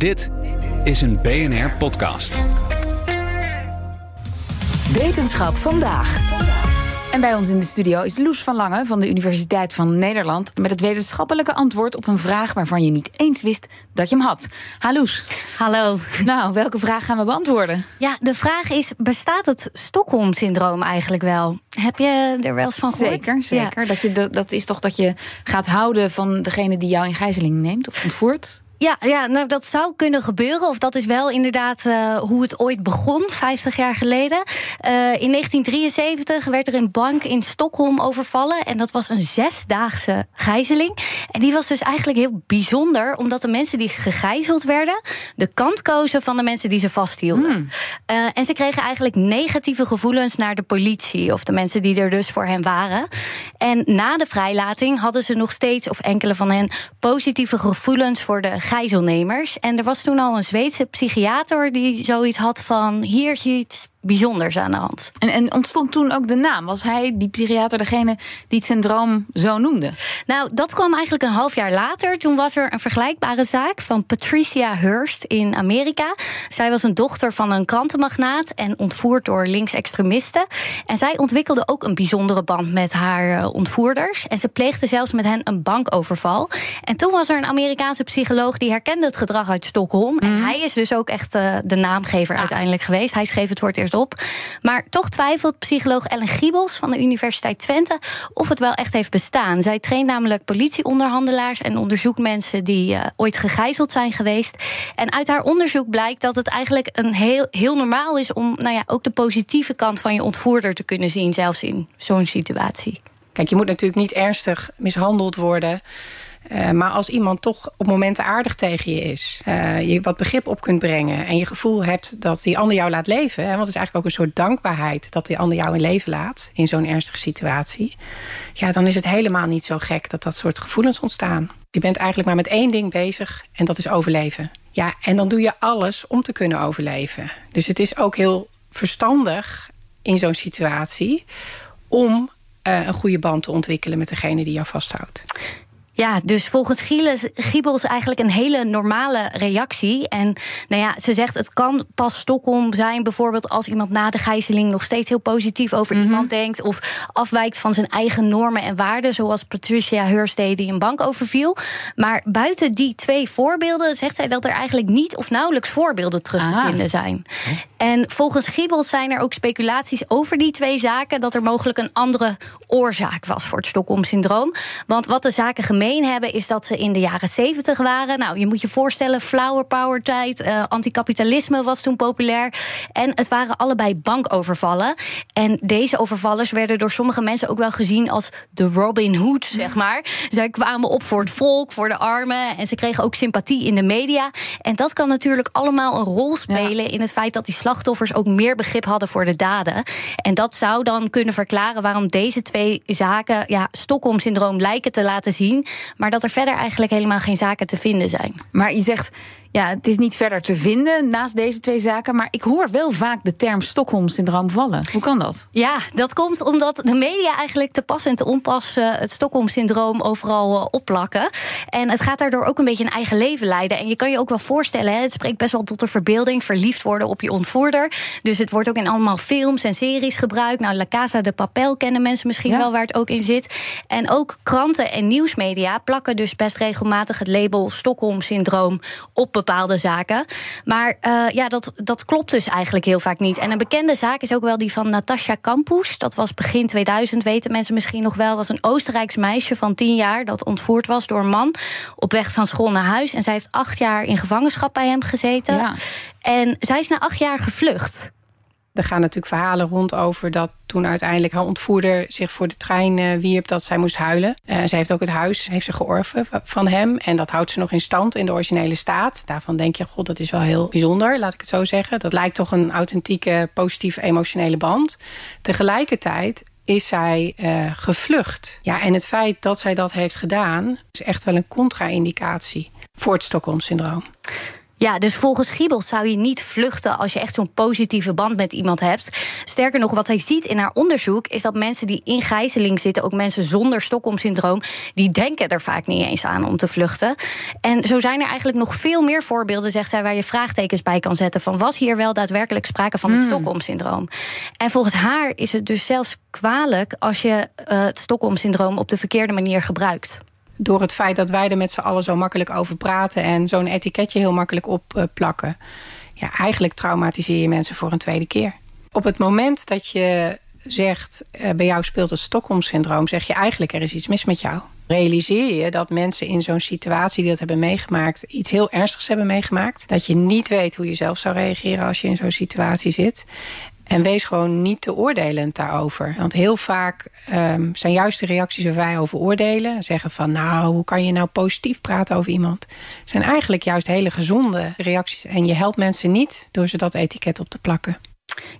Dit is een BNR-podcast. Wetenschap vandaag. En bij ons in de studio is Loes van Lange van de Universiteit van Nederland. Met het wetenschappelijke antwoord op een vraag waarvan je niet eens wist dat je hem had. Hallo Loes. Hallo. Nou, welke vraag gaan we beantwoorden? Ja, de vraag is: bestaat het Stockholm-syndroom eigenlijk wel? Heb je er wel eens van gehoord? Zeker, zeker. Dat, je, dat is toch dat je gaat houden van degene die jou in gijzeling neemt of ontvoert? Ja, ja, nou dat zou kunnen gebeuren. Of dat is wel inderdaad uh, hoe het ooit begon, 50 jaar geleden. Uh, in 1973 werd er een bank in Stockholm overvallen. En dat was een zesdaagse gijzeling. En die was dus eigenlijk heel bijzonder, omdat de mensen die gegijzeld werden, de kant kozen van de mensen die ze vasthielden. Hmm. Uh, en ze kregen eigenlijk negatieve gevoelens naar de politie, of de mensen die er dus voor hen waren. En na de vrijlating hadden ze nog steeds, of enkele van hen, positieve gevoelens voor de gijzelnemers. En er was toen al een Zweedse psychiater die zoiets had van: hier ziet bijzonders aan de hand. En, en, ontstond toen ook de naam? Was hij, die psychiater, degene die het syndroom zo noemde? Nou, dat kwam eigenlijk een half jaar later. Toen was er een vergelijkbare zaak van Patricia Hearst in Amerika. Zij was een dochter van een krantenmagnaat en ontvoerd door linksextremisten. En zij ontwikkelde ook een bijzondere band met haar eh, ontvoerders. En ze pleegde zelfs met hen een bankoverval. En toen was er een Amerikaanse psycholoog die herkende het gedrag uit Stockholm. En mhm. hij is dus ook echt uh, de naamgever ah. uiteindelijk geweest. Hij schreef het voor het op. Maar toch twijfelt psycholoog Ellen Giebels van de Universiteit Twente of het wel echt heeft bestaan. Zij traint namelijk politieonderhandelaars en onderzoekt mensen die uh, ooit gegijzeld zijn geweest. En uit haar onderzoek blijkt dat het eigenlijk een heel, heel normaal is om nou ja, ook de positieve kant van je ontvoerder te kunnen zien, zelfs in zo'n situatie. Kijk, je moet natuurlijk niet ernstig mishandeld worden. Uh, maar als iemand toch op momenten aardig tegen je is, uh, je wat begrip op kunt brengen en je gevoel hebt dat die ander jou laat leven, hè, want het is eigenlijk ook een soort dankbaarheid dat die ander jou in leven laat in zo'n ernstige situatie, ja, dan is het helemaal niet zo gek dat dat soort gevoelens ontstaan. Je bent eigenlijk maar met één ding bezig en dat is overleven. Ja, en dan doe je alles om te kunnen overleven. Dus het is ook heel verstandig in zo'n situatie om uh, een goede band te ontwikkelen met degene die jou vasthoudt. Ja, dus volgens Giebels eigenlijk een hele normale reactie. En nou ja, ze zegt het kan pas Stockholm zijn, bijvoorbeeld als iemand na de gijzeling nog steeds heel positief over mhm. iemand denkt. Of afwijkt van zijn eigen normen en waarden, zoals Patricia Hearstay die een bank overviel. Maar buiten die twee voorbeelden zegt zij dat er eigenlijk niet of nauwelijks voorbeelden terug te vinden zijn. Oh. En volgens Giebels zijn er ook speculaties over die twee zaken dat er mogelijk een andere oorzaak was voor het Stockholm-syndroom. Want wat de zaken gemeen hebben, is dat ze in de jaren 70 waren. Nou, je moet je voorstellen, flower power tijd, uh, anticapitalisme was toen populair. En het waren allebei bankovervallen. En deze overvallers werden door sommige mensen ook wel gezien als de Robin Hood, zeg maar. Zij kwamen op voor het volk, voor de armen. En ze kregen ook sympathie in de media. En dat kan natuurlijk allemaal een rol spelen in het feit dat die slachtoffers ook meer begrip hadden voor de daden. En dat zou dan kunnen verklaren waarom deze twee zaken ja, Stockholm-syndroom lijken te laten zien. Maar dat er verder eigenlijk helemaal geen zaken te vinden zijn. Maar je zegt ja, het is niet verder te vinden naast deze twee zaken. Maar ik hoor wel vaak de term Stockholm-syndroom vallen. Hoe kan dat? Ja, dat komt omdat de media eigenlijk te pas en te onpas uh, het Stockholm-syndroom overal uh, opplakken. En het gaat daardoor ook een beetje een eigen leven leiden. En je kan je ook wel voorstellen, hè, het spreekt best wel tot de verbeelding, verliefd worden op je ontvoerder. Dus het wordt ook in allemaal films en series gebruikt. Nou, La Casa de Papel kennen mensen misschien wel waar het ook in zit. En ook kranten en nieuwsmedia plakken dus best regelmatig het label Stockholm-syndroom op bepaalde zaken. Maar uh, ja, dat, dat klopt dus eigenlijk heel vaak niet. En een bekende zaak is ook wel die van Natasha Kampusch. Dat was begin 2000, weten mensen misschien nog wel. Was een Oostenrijks meisje van 10 jaar dat ontvoerd was door een man op weg van school naar huis. En zij heeft acht jaar in gevangenschap bij hem gezeten. Ja. En zij is na acht jaar gevlucht. Er gaan natuurlijk verhalen rond over dat toen uiteindelijk haar ontvoerder zich voor de trein uh, wierp dat zij moest huilen. Uh, zij heeft ook het huis heeft ze georven van hem. En dat houdt ze nog in stand in de originele staat. Daarvan denk je, god, dat is wel heel bijzonder, laat ik het zo zeggen. Dat lijkt toch een authentieke, positieve, emotionele band. Tegelijkertijd is zij gevlucht. Ja, en het feit dat zij dat heeft gedaan, is echt wel een contra-indicatie voor het Stockholm-syndroom. Ja, dus volgens Giebels zou je niet vluchten als je echt zo'n positieve band met iemand hebt. Sterker nog, wat zij ziet in haar onderzoek is dat mensen die in gijzeling zitten, ook mensen zonder Stockholm-syndroom, die denken er vaak niet eens aan om te vluchten. En zo zijn er eigenlijk nog veel meer voorbeelden, zegt zij, waar je vraagtekens bij kan zetten van was hier wel daadwerkelijk sprake van het Stockholm-syndroom. En volgens haar is het dus zelfs kwalijk als je uh, het Stockholm-syndroom op de verkeerde manier gebruikt door het feit dat wij er met z'n allen zo makkelijk over praten en zo'n etiketje heel makkelijk opplakken, ja, eigenlijk traumatiseer je mensen voor een tweede keer. Op het moment dat je zegt, uh, bij jou speelt het Stockholm-syndroom, zeg je eigenlijk er is iets mis met jou. Realiseer je dat mensen in zo'n situatie die dat hebben meegemaakt, iets heel ernstigs hebben meegemaakt. Dat je niet weet hoe je zelf zou reageren als je in zo'n situatie zit. En wees gewoon niet te oordelend daarover. Want heel vaak um, zijn juist de reacties waar wij over oordelen. Zeggen van nou, hoe kan je nou positief praten over iemand? Zijn eigenlijk juist hele gezonde reacties. En je helpt mensen niet door ze dat etiket op te plakken.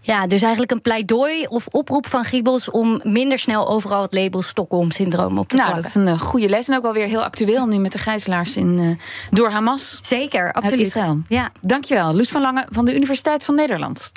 Ja, dus eigenlijk een pleidooi of oproep van Giebels om minder snel overal het label Stockholm-syndroom op te nou, plakken. Dat is een uh, goede les en ook wel weer heel actueel nu met de gijzelaars in, uh, door Hamas. Zeker, absoluut. Israël. Ja. Dankjewel, Loes van Lange van de Universiteit van Nederland.